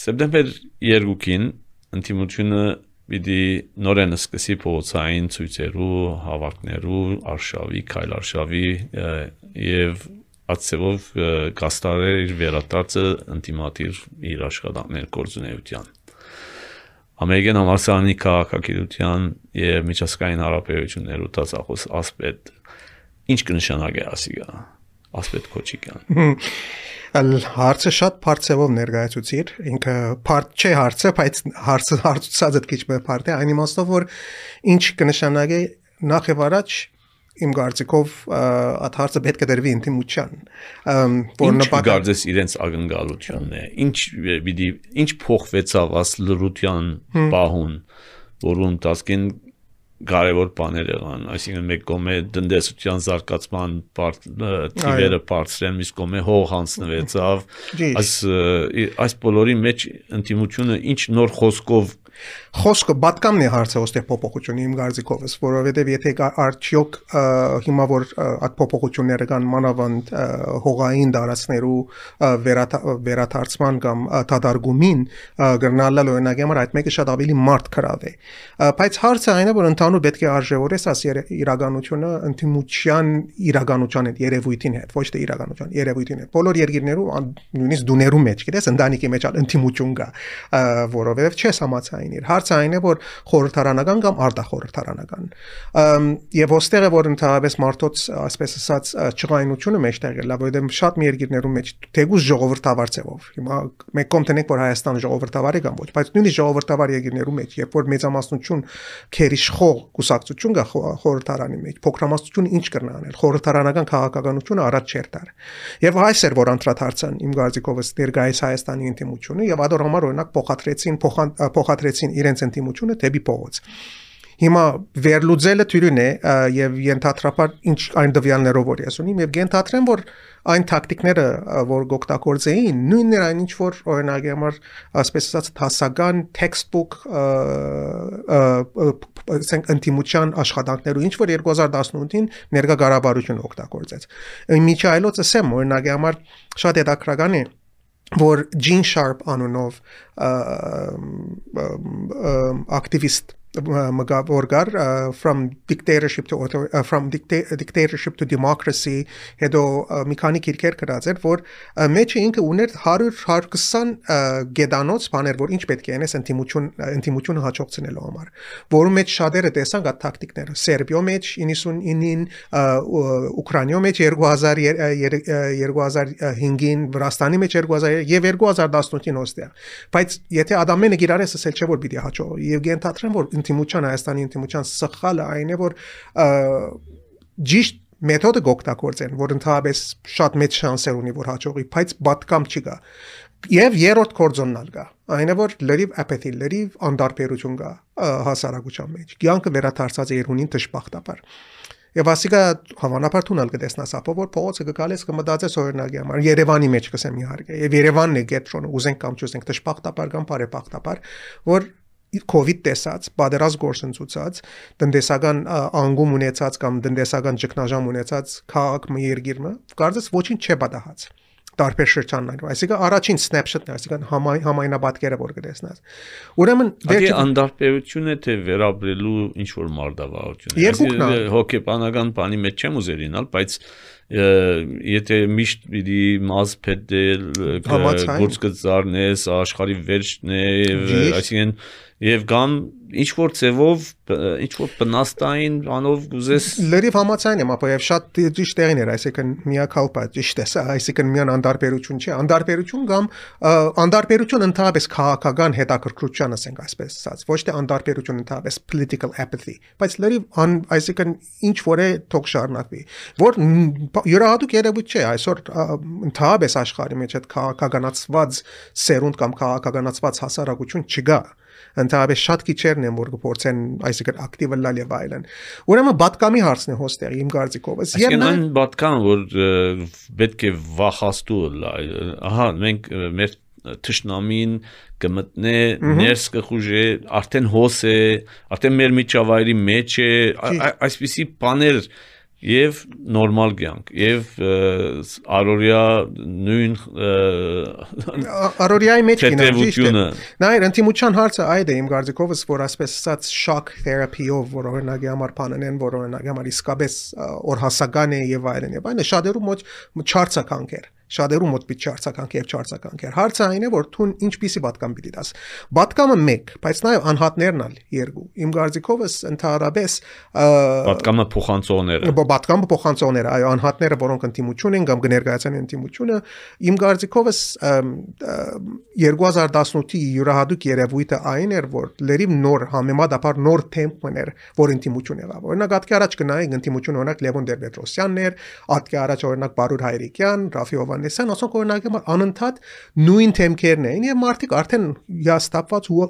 սեպտեմբեր 2-ին ընդդիմությունը պիտի նորեն սկսի փողոցային ցույցերու, հավաքներու, արշավի, քայլ արշավի եւ ածևով կաստարեր իր վերադարձը ինտիմատիվ իր աշխատանքներ գործունեության Ամերիկյան համալսարանի քաղաքագիտության եւ միջազգային հարաբերություններու տասախոս ասպետ ինչ կնշանակի ասիգա ասպետ կոչիկյան հարցը շատ բարձրով ներկայացուցիր ինքը բարդ չէ հարցը բայց հարցը հարցուցածը քիչ մը բարդ է այն իմաստով որ ինչ կնշանակի նախ եւ առաջ իմ կարծիքով այդ հարցը պետք է դրվի ինտիմության որ նպատակ գարձես իրենց ակնկալությունն է ինչ պիտի ինչ փոխվեցավ աս լրության բահուն որում տասկին կարևոր բաներ եղան, այսինքն մեկ կողմը դնդեսության զարգացման թիվերը բարձրեն, մյուս կողմը հող հանձնվեցավ։ Այս այս բոլորի մեջ ինտիմությունը ինչ նոր խոսքով Խոսքը պատկամն է հարցը ոստեղ փոփոխությունը իմ գարձիկովս, որովհետև եթե արդյոք հիմա որ այդ փոփոխությունները կան մանավանդ հողային դարածներու վերաթարցման կամ դադարգումին գրնալալ օրինակ համար այդ մեկը շատ ավելի մարդ քրավ է։ Բայց հարցը այն է որ ընդհանուր պետք է արժևորես աս իրականությունը ընդդիմության իրականության հետ երևույթին հետ, ոչ թե իրականության երևույթին հետ։ Բոլոր երկիրներում նույնիսկ դուներու մեջ, գիտես, ընտանիքի մեջ ընդդիմություն կա, որովհետև չես համացային իր հարցը այն է, որ խորհրդարանական կամ արտախորհրդարանական։ Եվ ոստեղ է որ ընդհանրապես մարդոց, ասպես ասած, ճղայնությունը մեջտեղ է, լավ, որովհետև շատ մի երկիրներում մեջ թեգուզ ժողովրդավար ցևով։ Հիմա մենք կոմտնենք որ Հայաստանը ժողովրդավար է կամ ոչ, բայց նույնիսկ ժողովրդավար երկիրներում մեջ, երբ որ մեծամասնություն քերիշխող կուսակցություն կա խորհրդարանի մեջ, փոքրամասնությունը ինչ կրնա անել։ Խորհրդարանական քաղաքականությունը առաջ չեր տար։ Եվ այս էր որ անդրադարձան իմ գարձիկովս ներգայիս Հայաստանի ինտիմությունը եւ ադոր համար օրինակ փոխադրեցին փոխադրեցին իրենց ինտիմությունը դեպի փողոց։ Հիմա վերլուծելը թյուրին է եւ ենթադրապար ինչ այն դվյալներով որ ես ունիմ եւ ենթադրեմ որ այն տակտիկները որ գոկտակորձեին նույնն էր այն ինչ որ օրինակի համար ասպես ասած հասական textbook ասենք ինտիմության աշխատանքներու ինչ որ 2018-ին ներկա ղարաբարությունը օգտագործեց։ Միջայլոցը սեմ օրինակի համար շատ հետաքրական է որ Gene Sharp անունով ակտիվիստ մգավորգար from dictatorship to author, uh, from dictatorship to democracy հետո մի քանի քիրքեր գրած էր որ մեջը ինքը ուներ 100-120 գեդանոց բաներ որ ինչ պետք է անես ինտիմություն ինտիմությունը հաջողցնելու համար որում մեջ շատերը տեսան գա տակտիկները սերբիո մեջ 99-ին ուկրաինիո մեջ 2000 2005-ին վրաստանի մեջ 2000 եւ 2018-ին ոստեղ բայց եթե ադամենը գիրարես ասել չէ որ պիտի հաջող եւ գենթատրեմ որ ինտիմության Հայաստանի ինտիմության սխալը այն է որ ճիշտ մեթոդը գոկտակորձեն, որ ընդհանրապես շատ մեծ շանսեր ունի որ հաջողի, բայց բատկամ չկա։ Եվ երրորդ կորձոնն կա։ Այն է որ լրիվ apathy, լրիվ անդարբերություն կա հասարակության մեջ։ Կյանքը վերաթարցած է երհունին դժբախտաբար։ Եվ ասիկա հավանաբար թունալ կտեսնաս ապա որ փողոցը կգալես կմտածես օրինակի համար Երևանի մեջ կսեմ իհարկե եւ Երևանն է գետրոնը ուզենք կամ չուզենք դժբախտաբար կամ բարեբախտաբար որ COVID տեսած, պատերազմ գործընծուցած, տնտեսական անգում ունեցած կամ տնտեսական ճգնաժամ ունեցած քաղաք մի երկիրը, կարծես ոչինչ չի պատահած տարբեր շրջաններում։ Այսինքն առաջին snapshot-ն, այսինքն համայ, համայնապատկերը որ կտեսնաս։ Ուրեմն դեպի անդարտերություն է թե վերաբերելու ինչ որ մարդավարություն։ Այսինքն հոգեբանական բանի մեջ չեմ ուզեր ինալ, բայց եթե միշտ պիտի մազ փետել, գործ կծառնես, աշխարհի վերջն է, այսինքն եւ կամ ինչ որ ձևով ինչ որ բնաստային բանով գուզես լրիվ համացայն եմ ապա եւ շատ ճիշտ տեղին էր այսինքն միակալպա ճիշտ է սա այսինքն միան անդարբերություն չէ անդարբերություն կամ անդարբերություն ընդհանրապես քաղաքական հետաքրքրության ասենք այսպես ասած ոչ թե անդարբերություն ընդհանրապես political apathy բայց լրիվ այսինքն ինչ որ է թող շարունակվի որ յուրահատուկ երևույթ չէ այսօր ընդհանրապես աշխարհի մեջ այդ քաղաքականացված սերունդ կամ քաղաքականացված հասարակություն չկա ընդհանրապես շատ քիչերն են որ կփորձեն այսինքն ակտիվ լալ եւ այլն ուրեմն բատկամի հարցն է հոստեղ իմ կարծիքով եւ այն բատկան որ պետք է վախաստու ահա մենք մեր թշնամին կմտնե ներս կխուժե արդեն հոս է արդեն մեր միջավայրի մեջ է այսպիսի բաներ եւ նորմալ կյանք եւ արորիա նույն արորիայի մեջ գինա ճիշտ է նայր ինտիմության հարցը այդ է իմ գարձիկովս որ ասպես ասած շոկ թերապիով որ օրինակի համար բանեն որ օրինակի համար իսկապես օրհասական է եւ այլն եւ այլն շատերու մոտ չարցականք էր շատերու մոտ պիտի չարցականք եւ չարցականք։ Հարցը այն է, որ ցուն ինչպիսի պատկամ պիտի դաս։ Պատկամը 1, բայց նաեւ անհատներն ալ 2։ Իմ գարձիկովս ընդհանրապես պատկամը փոխանցողները։ Պատկամը փոխանցողները, այո, անհատները, որոնք ընդդիմություն են կամ կներկայացան ընդդիմությունը, իմ գարձիկովս 2018-ի յուրահատուկ երևույթը այն էր, որ լրիվ նոր համեմատաբար նոր թեմպն էր, որ ընդդիմություն եղավ։ Օրինակ, ատկի առաջ կնայենք ընդդիմություն օրինակ Լևոն Տեր-Պետրոսյանն էր, ատկի առաջ օրինակ Բարուր Հայրիկյան, Ռաֆի Հովանեսյան, ասենք օրինակի անընդհատ նույն թեմքերն էին եւ մարդիկ արդեն հիաստապված ու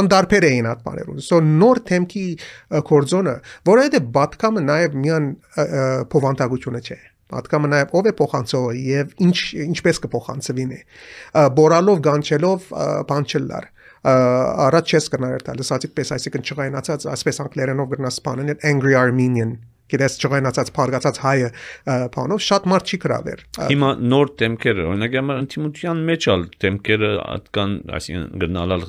անդարբեր էին այդ բաներուն։ So նոր թեմքի կորձոնը, որովհետեւ բատկամը նաեւ միան փոխանցագությունը չէ Պատկամը նաև ով է փոխանցողը եւ ինչ ինչպես կփոխանցվին է։ Բորալով գանչելով բան չլար առաջ չես կնար տալ լսածիք պես այսինքն չղայնացած ասպես անգլերենով գրնաս բանն angry armenian գիտես չղայնացած փարգացած հայը բանով շատ մարդ չի գրավեր հիմա նոր դեմքերը օրինակ հիմա ինտիմության մեջ ալ դեմքերը ատկան այսինքն գնալալ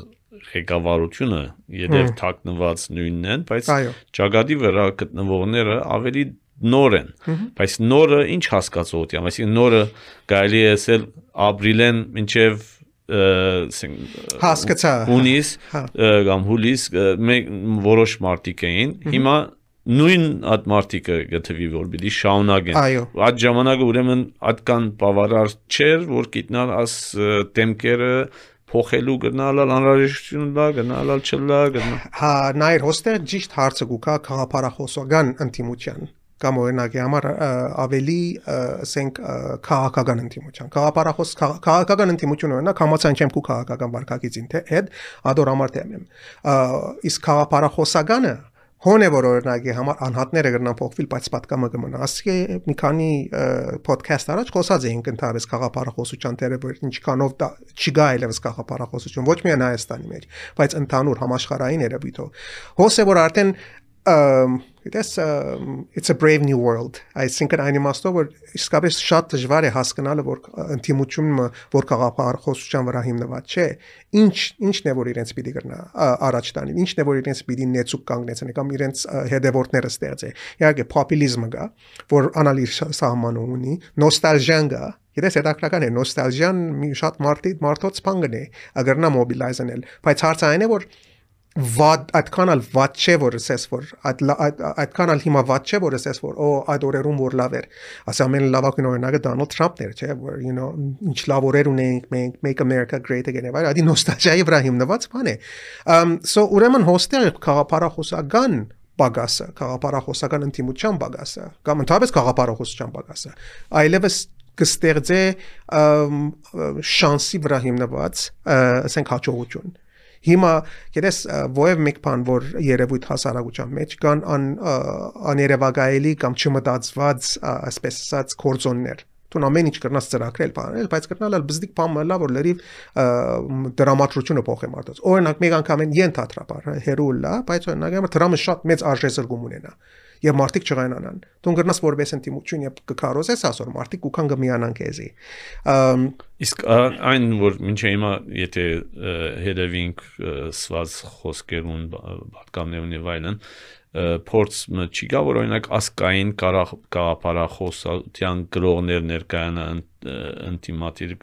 ղեկավարությունը երբ թաքնված նույնն են բայց ճագադի վրա գտնվողները ավելի նոր են բայց նորը ինչ հասկացողությամբ այսինքն նորը կարելի է ասել ապրիլեն մինչև հասկացա ունիս հա։ կամ հուլիս որոշ մարտիկ էին հիմա նույն այդ մարտիկը գտվի որ պիտի շաունակեն այդ ժամանակը ուրեմն այդքան բավարար չէր որ գիտնալ աս տեմկերը փոխելու գնալալ անհրաժեշտություն լա գնալալ չլա գնա հա նայր հոստեր ճիշտ հարցը գուկա քաղաքապարախոսական ընտիմության կամ օրինակի համար ավելի ասենք քաղաքական ինտիմության քաղաքապարախոս քաղաքական ինտիմություն օրինակ համացան չեմ քու քաղաքական վարկագիծին թե հետ ադոր համար թեմ եմ իսկ քաղաքապարախոսականը հոն է որ օրինակի համար անհատները կգնան փոխվել բայց պատկամը կմնա ասի մի քանի ոդքասթ առաջ խոսած էինք ընդհանրապես որ ինչքանով դա չգա այլևս քաղաքապարախոսություն ոչ միայն Հայաստանի մեջ բայց ընդհանուր համաշխարհային երևույթով հոս է որ արդեն Գիտես, it's a brave new world։ Այսինքն այն իմաստով որ իսկապես շատ դժվար է հասկանալը որ ինտիմությունը որ քաղաքախոսության վրա հիմնված չէ, ինչ ինչն է որ իրենց պիտի գրնա առաջ տանի, ինչն է որ իրենց պիտի նեցուկ կանգնեցնի կամ իրենց հետևորդները ստեղծե։ Իհարկե պոպուլիզմը կա, որ անալիր սահմանը ունի, նոստալժիան կա, Գիտես, հետաքրական է նոստալժիան մի շատ մարդի մարդոց բան գնե, ագր նա մոբիլայզնել, բայց հարցը այն է որ վատ այդքան էլ վատ չէ որ ասես որ այդ այդքան էլ հիմա վատ չէ որ ասես որ օ այդ օրերում որ լավ էր ասա ամեն լավակին օրինակը Դոնալդ Թրամփն էր չէ որ you know ինչ լավ օրեր ունենք մենք make america great again եւ այլ նոստալգիայի վրա հիմնված բան է um so ուրեմն հոստել քաղաքապարախոսական բագասը քաղաքապարախոսական ինտիմության բագասը կամ ընդհանրապես քաղաքապարախոսության բագասը այլևս կստեղծե շանսի վրա հիմնված ասենք հաջողություն Հիմա գիտես ովև մեկ բան որ երևույթ հասարակության մեջ կան ան աներևակայելի կամ չմտածված ասպես ասած կորձոններ Տուն ամեն ինչ կրնաս ծրագրել, բանել, բայց կրնալ ալ բզդիկ բան մելա, որ լրիվ դրամատրությունը փոխե մարդոց։ Օրինակ մեկ անգամ են ենթադրաբար հերու լա, բայց օրինակ դրամը շատ մեծ արժեզրգում ունենա եւ մարդիկ չղայնանան։ Դու գրնաս որպես ինտիմություն եւ կկարոզես ասոր մարդիկ ու կան գմիանան քեզի։ Իսկ այն որ մինչե հիմա եթե հետևինք սված խոսքերուն պատկաններուն եւ այլն փորձը չի գա որ օրինակ ասկային կարապարախոսության գրողներ ներկայանան ինտիմատիր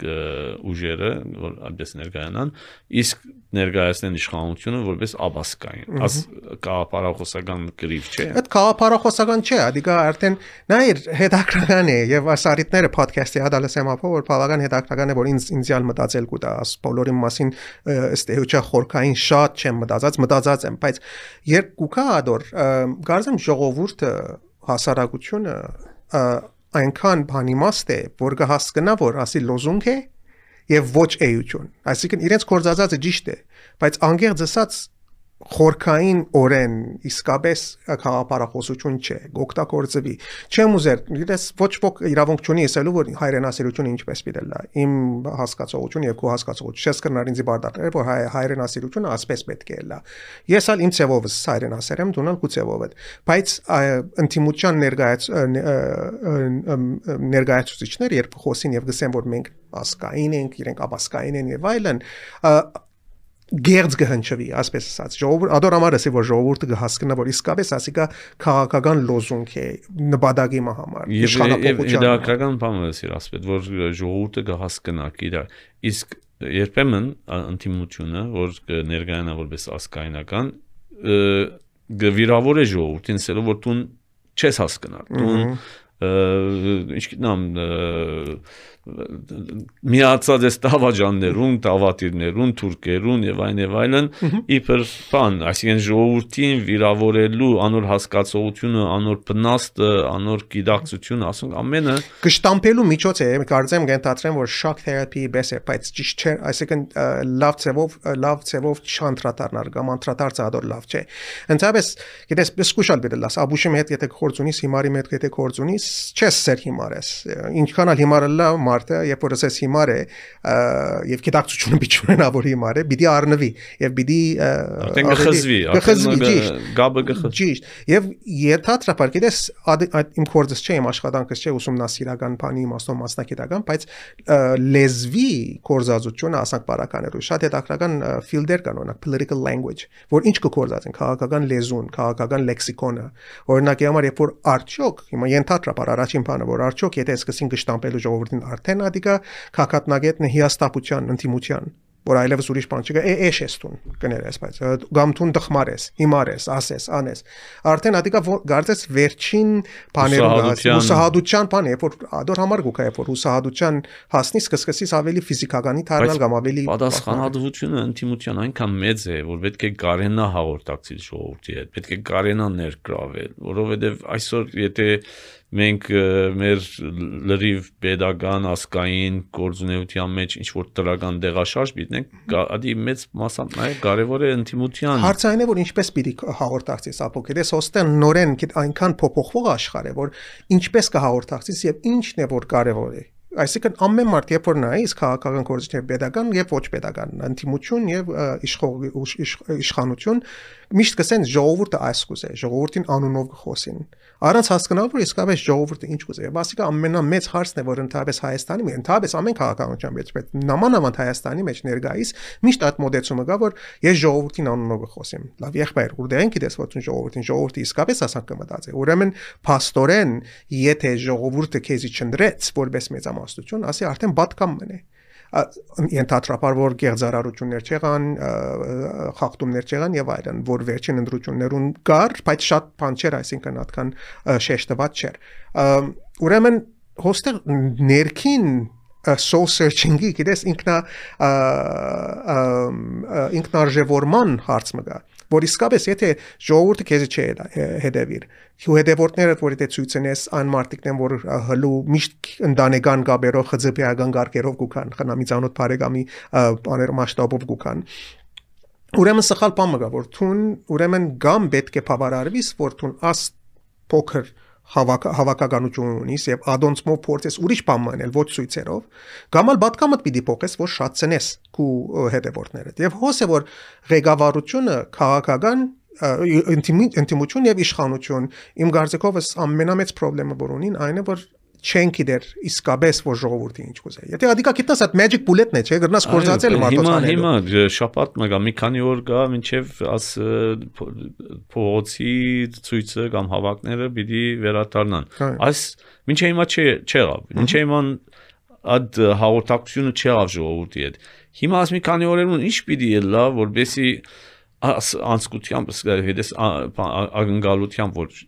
ուժերը, որ այդպես ներկայանան, իսկ ներկայացնեն իշխանությունը որպես աբասկային։ Աս կաղապարախոսական գրիվ չէ։ Այդ կաղապարախոսական չէ, ադիկա արդեն նայր հետաքրական է եւ ասարիտները podcast-ի հադալսեմ ապա որ բավական հետաքրական է որ ինձ ինձյալ մտածել կուտա, աս բոլորի մասին ըստ էության խորքային շատ չեմ մտածած, մտածած եմ, բայց երբ կուքա ադոր գարձեմ ժողովուրդը հասարակությունը այնքան բանիմաստ է, որ կհասկանա, որ ասի լոզունգ է եւ ոչ էություն։ Այսինքն իրենց կորզածածը ճիշտ է, բայց անգերձ ասած խորքային օրեն իսկապես քաղաքապարախոսություն չէ գոկտակորձվի չեմ ուզեր գիտես ոչ ոք իրավունք չունի ասելու որ հայրենասիրությունը ինչպես պիտել լա իմ հասկացողությունը եւ քո հասկացողությունը չես կրնար ինձ բարդակել որ հայ, հայրենասիրությունը ասպես պետք է լա ես ալ իմ ցևովս հայրենասեր եմ դունալ քու ցևով եմ բայց ինտիմության ներկայաց ներկայացուցիչներ երբ խոսին եւ գսեն որ մենք ասկային ենք իրենք աբասկային են եւ այլն գերձ կհնչվի, ասպես ասած։ Ժողովուրդ ադորամար ասի որ ժողովուրդը կհասկանա որ իսկապես ասիկա քաղաքական լոզունգ է նպատակի համար։ Իշխանապողության։ Եվ իդեալական բանը ասիր ասպետ որ ժողովուրդը կհասկանա իրար։ Իսկ երբեմն ինտիմությունը, որ ներկայանա որպես ասկայնական, գվիրավոր է ժողովրդին, ասելով որ դու չես հասկանալ։ Դու ինչ գտնամ միացած է տավաջաններուն, տավատիրներուն, թուրքերուն եւ այն եւ այլն իբր բան, այսինքն ժողովրդին վիրավորելու անոր հասկացողությունը, անոր բնաստը, անոր գիտակցությունը, ասենք ամենը կշտամպելու միջոց է, կարծեմ գենտացրեմ, որ shock therapy բես է, բայց ճիշտ չէ, այսինքն լավ ծևով, լավ ծևով չանդրադառնալ կամ անդրադարձը ադոր լավ չէ։ Ընդհանրապես, գիտես, սկուշալ բերել լաս, աբուշի հետ եթե կորձունիս, հիմարի հետ եթե կորձունիս, չես սեր հիմար ես։ Ինչքան ալ հիմարը լավ մարդը, երբ որ ասես հիմար է, եւ գիտակցությունը bichունենա որ հիմար է, պիտի առնվի եւ պիտի արդեն գխզվի, արդեն գաբը գխզվի։ Ճիշտ։ Եվ երթատրապար գիտես իմ կորձս չէ, իմ աշխատանքս չէ ուսումնասիրական բանի իմաստով մասնակիտական, բայց լեզվի կորզածությունը ասանք բարականերու շատ հետաքրական ֆիլդեր կան, օրինակ political language, որ ինչ կկորզածեն, քաղաքական լեզուն, քաղաքական լեքսիկոնը։ Օրինակ, համար երբ որ արդյոք, հիմա ենթադրապար առաջին բանը, որ արդյոք եթե սկսին գշտամպելու ժողովրդին արդեն ադիկա քակատնագետնը հիաստապության, ընտիմության որ այլևս ուրիշ բան չկա, է էշ ես տուն կներես, բայց գամթուն դխմար ես, հիմար ես, ասես, անես։ Արդեն ադիկա գարձես վերջին բաներում հուսահատության բան է, որ ադոր համար գուկա է, որ հուսահատության հասնի սկսկսից ավելի ֆիզիկականի դառնալ կամ ավելի պատասխանատվությունը ինտիմության այնքան մեծ է, որ պետք է կարենա հաղորդակցել ժողովրդի հետ, պետք է կարենա ներգրավել, որովհետև այսօր եթե մենք մեր լրիվ pedagogan ասկային գործունեության մեջ ինչ որ տրական դեղաշարժ բիտնենք, ադի մեծ մասամբ նաև կարևոր է ինտիմության։ Հարցը այն է, որ ինչպես պիտի հաղորդակցես ապոքերես, ոստեն նորեն այնքան փոփոխվող աշխարհ է, որ ինչպես կհաղորդակցես եւ ինչն է որ կարևոր է Այսինքն ամեն մարդ երբ որ նայես քաղաքական գործիչներ pedagogan եւ ոչ pedagogan, անտիմություն եւ իշխանություն միշտ կսեն ժողովուրդը այս կուզե, ժողովրդին անունով կխոսին։ Առանց հասկանալու որ իսկապես ժողովուրդը ինչ կուզե։ Բասիկա ամենամեծ հարցն է, որ ընդհանրապես Հայաստանի մեջ, ընդհանրապես ամեն քաղաքականության մեջ, բայց նամանավանդ Հայաստանի մեջ ներկայիս միշտ այդ մոդեցումը կա, որ ես ժողովրդին անունով կխոսեմ։ Լավ, եղբայր, ուրդեն գիտես որ ցուն ժողովրդին ժողովրդի իսկապես ասանք կմտածի։ Ուրեմն փաստորեն, եթե ժողովուրդը քեզի չնդրեց որպես մեծամասնություն, ասի արդեն բատկամ մնե ենթադրապար որ գեղձարարություններ չեղան, խախտումներ չեղան եւ այլն, որ վերջին ընդրություններուն կար, բայց շատ բան չէր, այսինքն այդքան շեշտված չէր։ Ուրեմն հոստեղ ներքին soul searching-ի գիտես ինքնա ինքնարժևորման հարց մը գա որ իսկապես եթե ժողովուրդը քեզ չի հետևիր ու հետևորդները որ եթե ցույցնես այն մարտիկն են որ հլու միշտ ընտանեկան գաբերով խծպիական գարկերով գուքան խնամիցանոտ բարեկամի բաներ մասշտաբով գուքան ուրեմն սխալ բան մգա որ թուն ուրեմն գամ պետք է բավարարվիս որ թուն աս փոքր հավաք հավաքականություն ունիս եւ ադոնցմով փորձես ուրիշ բան մանել ոչ ցույցերով գամալ բատկամդ պիտի փոխես որ շատցնես քու հետևորդներդ եւ հոս է որ ղեկավարությունը քաղաքական ինտիմություն եւ իշխանություն իմ գարձիկովս ամենամեծ խնդրեմը որ ունին այն է որ չեն գիտեր իսկապես որ ժողովրդի ինչ կուզե։ Եթե ադիկա գիտնաս այդ magic bullet-ն է, չէ, գրնաս կորզացել մարտոցանելու։ Հիմա հիմա շապատ մգա մի քանի օր գա մինչև աս փողոցի ցույցը կամ հավաքները պիտի վերադառնան։ Այս մինչև հիմա չէ չեղավ։ Մինչև հիմա այդ հաղորդակցությունը չեղավ ժողովրդի հետ։ Հիմա աս մի քանի օրերուն ինչ պիտի ելա, որբեսի անցկությամբ հետես ակնկալությամբ որ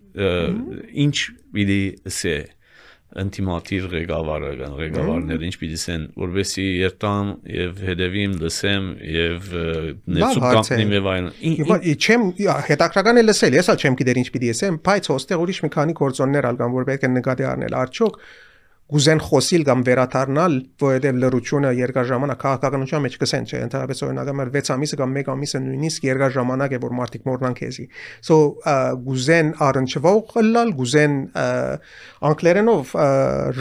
ինչ պիտի սե ինտիմատիվ ղեկավարը կան ղեկավարները ինչ պիտի սեն որովհետեւ երտամ եւ հետևիմ լսեմ եւ նեցու կապնիմ եւ այլն չեմ հետաքրական է լսել ես ալ չեմ գիտեր ինչ պիտի ասեմ բայց հոստեղ ուրիշ մի քանի կորձոններ ալ կան որ պետք է նկատի առնել արդյոք գուզեն խոսիլ կամ վերաթարնալ, որովհետև լրությունը երկար ժամանակ քաղաքականության մեջ կսեն, չէ, ընդհանրապես օրինակ մեր 6 ամիսը կամ 1 ամիսը նույնիսկ երկար ժամանակ է, որ մարդիկ մոռնան քեզի։ So գուզեն առնչվող լալ, գուզեն անգլերենով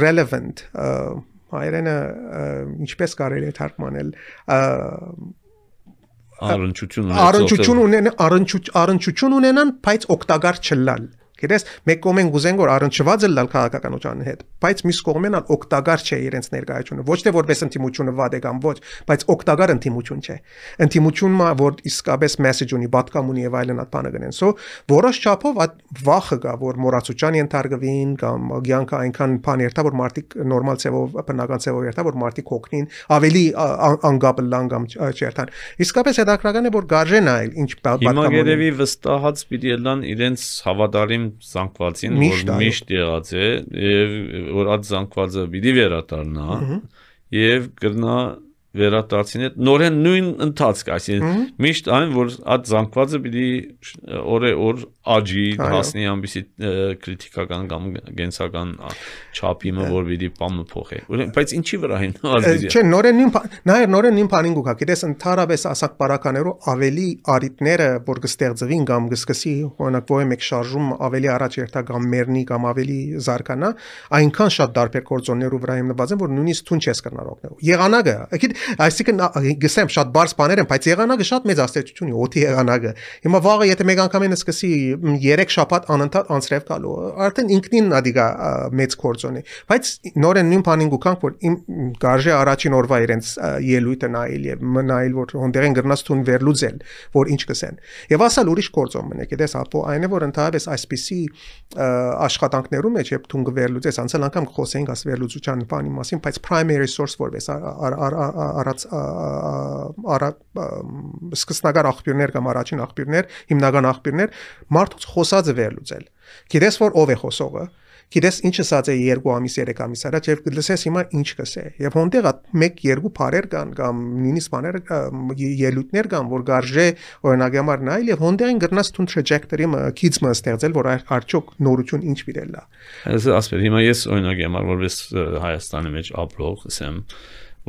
relevant հայերենը ինչպես կարելի է թարգմանել առնչություն առնչություն ունեն առնչություն ունենան, բայց օգտակար չլալ Գիտես, մեկ կողմեն գուզեն որ առնչված լալ քաղաքականության հետ, բայց մյուս կողմեն ալ օկտագար չէ իրենց ներկայությունը։ Ոչ թե որպես ընտիմությունը վատ է կամ ոչ, բայց օկտագար ընտիմություն չէ։ Ընտիմությունը, որ իսկապես մեսեջ ունի, բատկամ ունի եւ այլն այդ բանը գնեն։ So, որոշ չափով այդ վախը կա, որ մորացության ենթարկվին կամ ցանկը այնքան բան երթա, որ մարդիկ նորմալ ցևով, բնական ցևով երթա, որ մարդիկ հոգնին, ավելի անգապ լան կամ չերթան։ Իսկապես հետաքրական է որ գարժեն այլ ինչ բատկամ։ Հիմա երևի վստահած պիտի լան իրենց հավատարիմ զանգվածին, որ միշտ եղած է եւ որ այդ զանգվածը պիտի վերադառնա եւ կրնա վերադարձին հետ նորեն նույն ընթացք, այսինքն միշտ այն որ այդ զանգվածը պիտի օրե օր աջի հասնի ամբիսի քրիտիկական կամ գենսական չափիմը որ պիտի պամը փոխի։ Բայց ինչի վրա են ալբիզի։ Չէ, նորեն նույն նաև նորեն նույն բանին գուկա, գիտես ընդհանրապես ասակ բարականերով ավելի արիտները որ կստեղծվին կամ կսկսի օրինակ ո՞ե մեկ շարժում ավելի առաջ երթա կամ մեռնի կամ ավելի զարգանա, այնքան շատ դարբեր կորձոններով վրա հիմնված են որ նույնիսկ թուն չես կրնար օգնել։ Եղանակը, Այսինքն գսեմ շատ բարձ բաներ են, բայց եղանակը շատ մեծ աստեցություն ունի, օդի եղանակը։ Հիմա վաղը եթե մեկ անգամ են սկսի 3 շաբաթ անընդհատ անցրև գալու, արդեն ինքնին ադիգա մեծ կորձոնի։ Բայց նորեն նույն բանին գուքանք, որ իմ գարժե առաջին օրվա իրենց ելույթը նայել եւ նայել որ հոնդերեն գրնաց տուն վերլուծել, որ ինչ կսեն։ Եւ ասալ ուրիշ կորձոն մնեք, դες ապո այն է որ ընդհանրապես այսպիսի աշխատանքներում մեջ երբ տուն վերլուծես, անցել անգամ խոսեինք աս վերլուծության բանի մասին, բայց primary source որպես առած արա սկսնական աղբյուրներ կամ առաջին աղբյուրներ, հիմնական աղբյուրներ մարդուց խոսածը վերլուծել։ Գիտես որ ով է խոսողը, գիտես ինչ ասած է 2 ամիս 3 ամիս առաջ եւ լսես հիմա ինչ կսե եւ հոնդեղ 1-2 բարեր կան կամ նույնիսկ բաներ ելույթներ կան որ գարժե օրինակ համար նայել եւ հոնդեղին գրնաս տուն trajectory-ը kids-ը ստեղծել որ արդյոք նորություն ինչ բերել է Այս ասպեր հիմա ես օրինակ համար որպես Հայաստանի մեջ ապրող ասեմ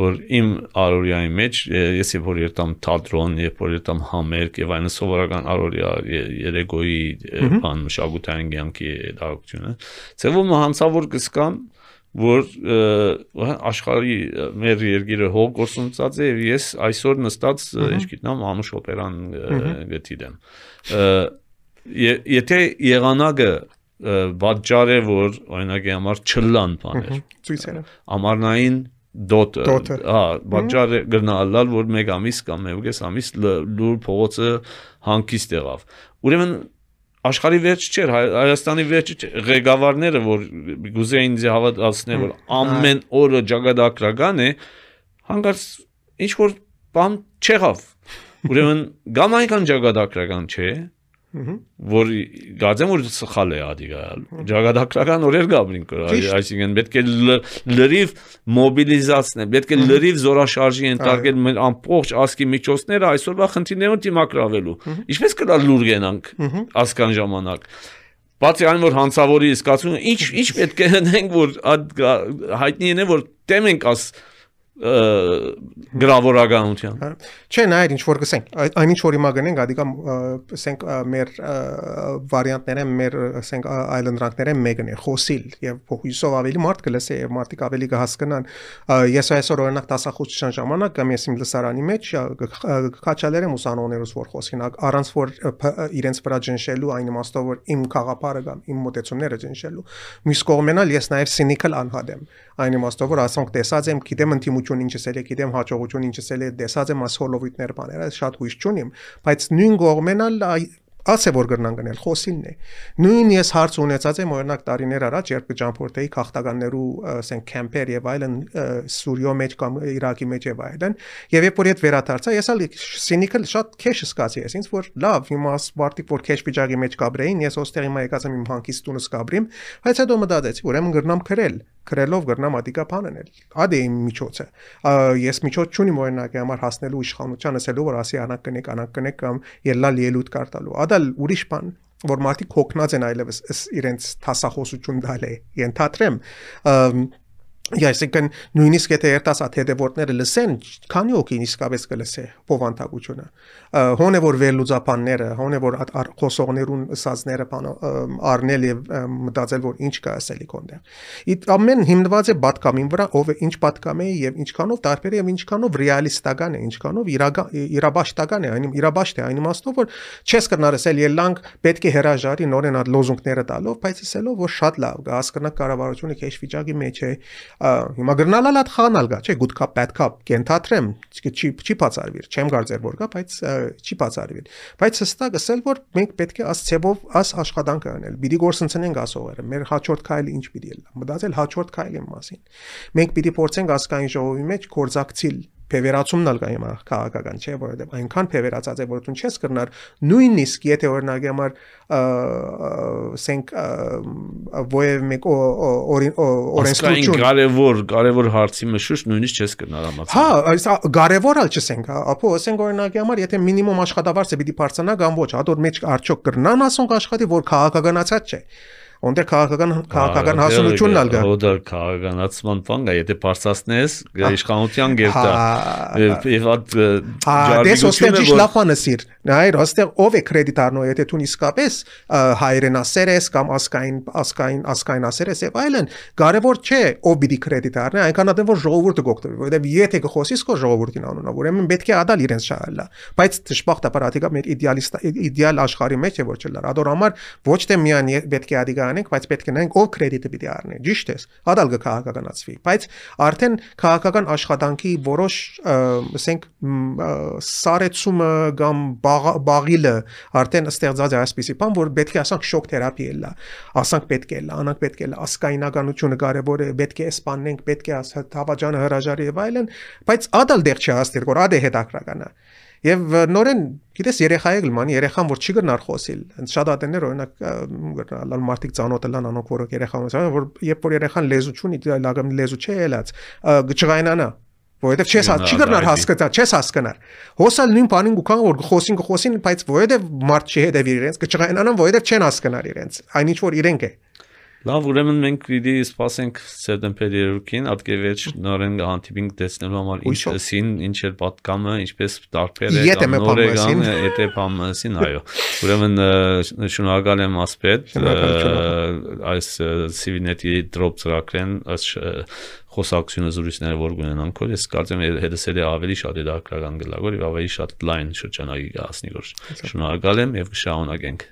որ իմ արորիայի մեջ ես երբ որ երտամ թատրոն, երբ որ երտամ համերգ եւ այն սովորական արորիա երեգոյի բան մշակութային կյանքի դարակցությունը, ծեվում հանցավոր կսկամ որ աշխարհի մեր երկիրը հող գործունեած է եւ ես այսօր նստած ինչ գիտնամ ամուշ օպերան գտիդեմ եթե եղանակը բաճար է որ օրինակի համար չլան բաներ ցույցերը ամառնային դոտը հա բաժարը գնալալ որ մեկ ամիս կամ մեկ ամիս լուր փողոցը հանկիստ եղավ ուրեմն աշխարհի վերջ չէր հայաստանի վերջը ղեկավարները որ գուզեին ձե հավատացնել որ ամեն օրը ջագադակրական է հանկարծ ինչ որ բան չեղավ ուրեմն գամ այնքան ջագադակրական չէ որ գազեմ որ սխալ է ադիգալ ճակատագրական օրեր գաբրին կրա այսինքն պետք է լրիվ մոբիլիզացնել պետք է լրիվ զորաշարժի ընտարգել մեր ամբողջ ասկի միջոցները այսօրվա խնդիրներուն դիմակրավելու ինչպես կլա լուր գենանք ասկան ժամանակ բացի այն որ հանցավորի իսկացումը ինչ ինչ պետք է հնենք որ հայտնի է որ դեմենք աս գրավորականության։ հա։ Չէ, նայր ինչ որ գսենք, այն ինչ որ հիմա գնենք, ադիկա ասենք մեր վարիանտները, մեր ասենք այլանդրանքները մեկն է, խոսիլ եւ փոխույսով ավելի մարդ կլսե եւ մարդիկ ավելի կհասկանան։ Ես այսօր օրինակ տասախոսության ժամանակ կամ ես իմ լսարանի մեջ քաչալեր եմ ուսանողներուս որ խոսքին առանց որ իրենց վրա ջնշելու այն իմաստով որ իմ խաղապարը կամ իմ մոտեցումները ջնշելու։ Մյուս կողմենալ ես նաեւ սինիկալ անհատ եմ այն իմաստով որ ասոնք տեսած եմ, գիտեմ ինտիմություն ինչ էսել է, գիտեմ հաջողություն ինչ էսել է, տեսած եմ ասոլովիտներ բաները, շատ հույս չունիմ, բայց նույն կողմենալ ասե որ գրնան գնել խոսիլն է նույն ես հարց ունեցած եմ օրինակ տարիներ առաջ երբ կճամփորդեի քաղաքականներու ասենք կեմպեր եւ այլն Սուրիո մեջ կամ Իրաքի մեջ եւ այլն եւ երբ որ իդ վերադարձա ես ալ սինիկալ շատ քեշ սկացի ես ինձ որ լավ հիմա սպարտիկ որ քեշ վիճակի մեջ կաբրեին ես ոստեղ հիմա եկած եմ իմ հանկից տունս կաբրիմ բայց հետո մտածեցի ուրեմն գրնամ քրել քրելով գրնամ ադիկա բանանել ադե իմ միջոցը ես միջոց չունիմ օրինակ համար հասնելու իշխանության ասելու որ ասի անակ կնեք անակ կնեք կամ ելլալ ելույթ կարտալու ադալ ուրիշ բան որ մարդիկ հոգնած են այլևս իրենց տասախոսություն դալ է ենթադրեմ Այսինքն նույնիսկ եթե երիտասարդ հետևորդները լսեն, քանի օքին իսկապես կլսե բովանդակությունը։ Հոնե որ վերլուծապանները, հոնե որ խոսողներուն ըսածները առնել եւ մտածել որ ինչ կա ասելի կոնդեղ։ Իդ ամեն հիմնված է պատկամին վրա, ով է ինչ պատկամ է եւ ինչքանով տարբեր է եւ ինչքանով ռեալիստական է, ինչքանով իրաբաշտական է, այն իրաբաշտ է, այն իմաստով որ չես կնարսել ելանք պետք է հրաժարի նորեն այդ լոզունգները տալով, բայց ասելով որ շատ լավ, հասկանա կառավարությունը քեշ վիճակի մեջ է, հիմա գրնալալ այդ խանալ գա, չէ, bad cup, կենթաթրեմ, չի չի բացարվիր, չեմ կարծեր որ կա, բայց չի բացարվիր։ Բայց հստակ ասել որ մենք պետք է աս ցեվով աս աշխատանք անել։ Պիտի գործընծնենք ասողերը։ Մեր հաջորդ քայլը ինչ պիտի լա։ Մտածել հաջորդ քայլի մասին։ Մենք պիտի փորձենք ասկային ժողովի մեջ կորզակցիլ փևերացումն ալ կա հիմա քաղաքական չէ որովհետև այնքան փևերացած է որ դու չես կրնար նույնիսկ եթե օրինակ համար սենք ովև մեկ օրենսդրություն կարևոր կարևոր հարցի մշուշ նույնիսկ չես կրնար համացան հա այս կարևոր ալ չսենք ապո ասենք օրինակ համար եթե մինիմում աշխատավարձը պիտի բարձրանա կամ ոչ հա դոր մեջ արդյոք կրնան ասոնք աշխատի որ քաղաքականացած չէ Ոնդեր քաղաքական քաղաքական հասունությունն ալ գա։ Ոդը քաղաքականացման բան գա, եթե բարձրացնես իշխանության գերտա։ Եվ այդ ջարդիկությունը դες ոստեղ ճիշտ լապանը սիր։ Նայր, ոստեղ ով է կրեդիտարնո, եթե դու իսկապես հայրենասեր ես կամ ասկային ասկային ասկային ասեր ես եւ այլն, կարեւոր չէ ով պիտի կրեդիտարնի, այնքան ադեմ որ ժողովուրդը գոկտվի, որովհետեւ եթե կխոսիս քո ժողովրդին անունով, ուրեմն պետք է ադալ իրենց շահալա։ Բայց դժբախտաբար ադիգա մեր իդեալիստ իդեալ աշխարհի մեջ է որ չլար։ Ադոր համար ոչ թե միան պետք է ադիգա անենք, բայց պետք է նայենք ով կրեդիտը պիտի առնի։ Ճիշտ է։ Հադալ կքաղաքականացվի, բայց արդեն քաղաքական աշխատանքի որոշ, ասենք, սարեցումը կամ բաղիլը արդեն ստեղծած է այսպեսի բան, որ պետք է ասանք շոկ թերապի է լա։ Ասանք պետք է լա, անանք պետք է լա, ասկայնականությունը կարևոր է, պետք է սպանենք, պետք է հավաջանը հրաժարի եւ այլն, բայց ադալ դեղ չհաստիր, որ ադե հետաքրական է։ Եվ նորեն գիտես երեխայի գլման երեխան որ չի գնար խոսիլ շատ ատեններ օրինակ լալ մարտիկ ծանոթ լան անոնք որ երեխան որ երբ որ երեխան լեզու չունի լագամ լեզու չէ ելած գճղայնանա որովհետև չես չի գնար հասկացա չես հասկանար հոսալ նույն բանին ու կան որ խոսին խոսին բայց որովհետև մարդ չի հետև իրենց գճղայնանան որովհետև չեն հասկանար իրենց այնինչ որ իրենք է Լավ, ուրեմն մենք պիտի սպասենք սեպտեմբերի 3-ին, ատկեվեջ նորեն հանդիպինք տեսնելու համար ինչ էսին, ինչ էր պատկամը, ինչպես տարբեր է կամ նոր է կամ եթե բամասին, այո։ Ուրեմն շնորհակալ եմ ասպետ այս CV-նետի drop ծրագրեն այս խոսակցությունը զրույցները որ գունենան քո ես կարծեմ հետսել է ավելի շատ հետաքրական գլագոր եւ ավելի շատ լայն շրջանագի կհասնի որ շնորհակալ եմ եւ կշարունակենք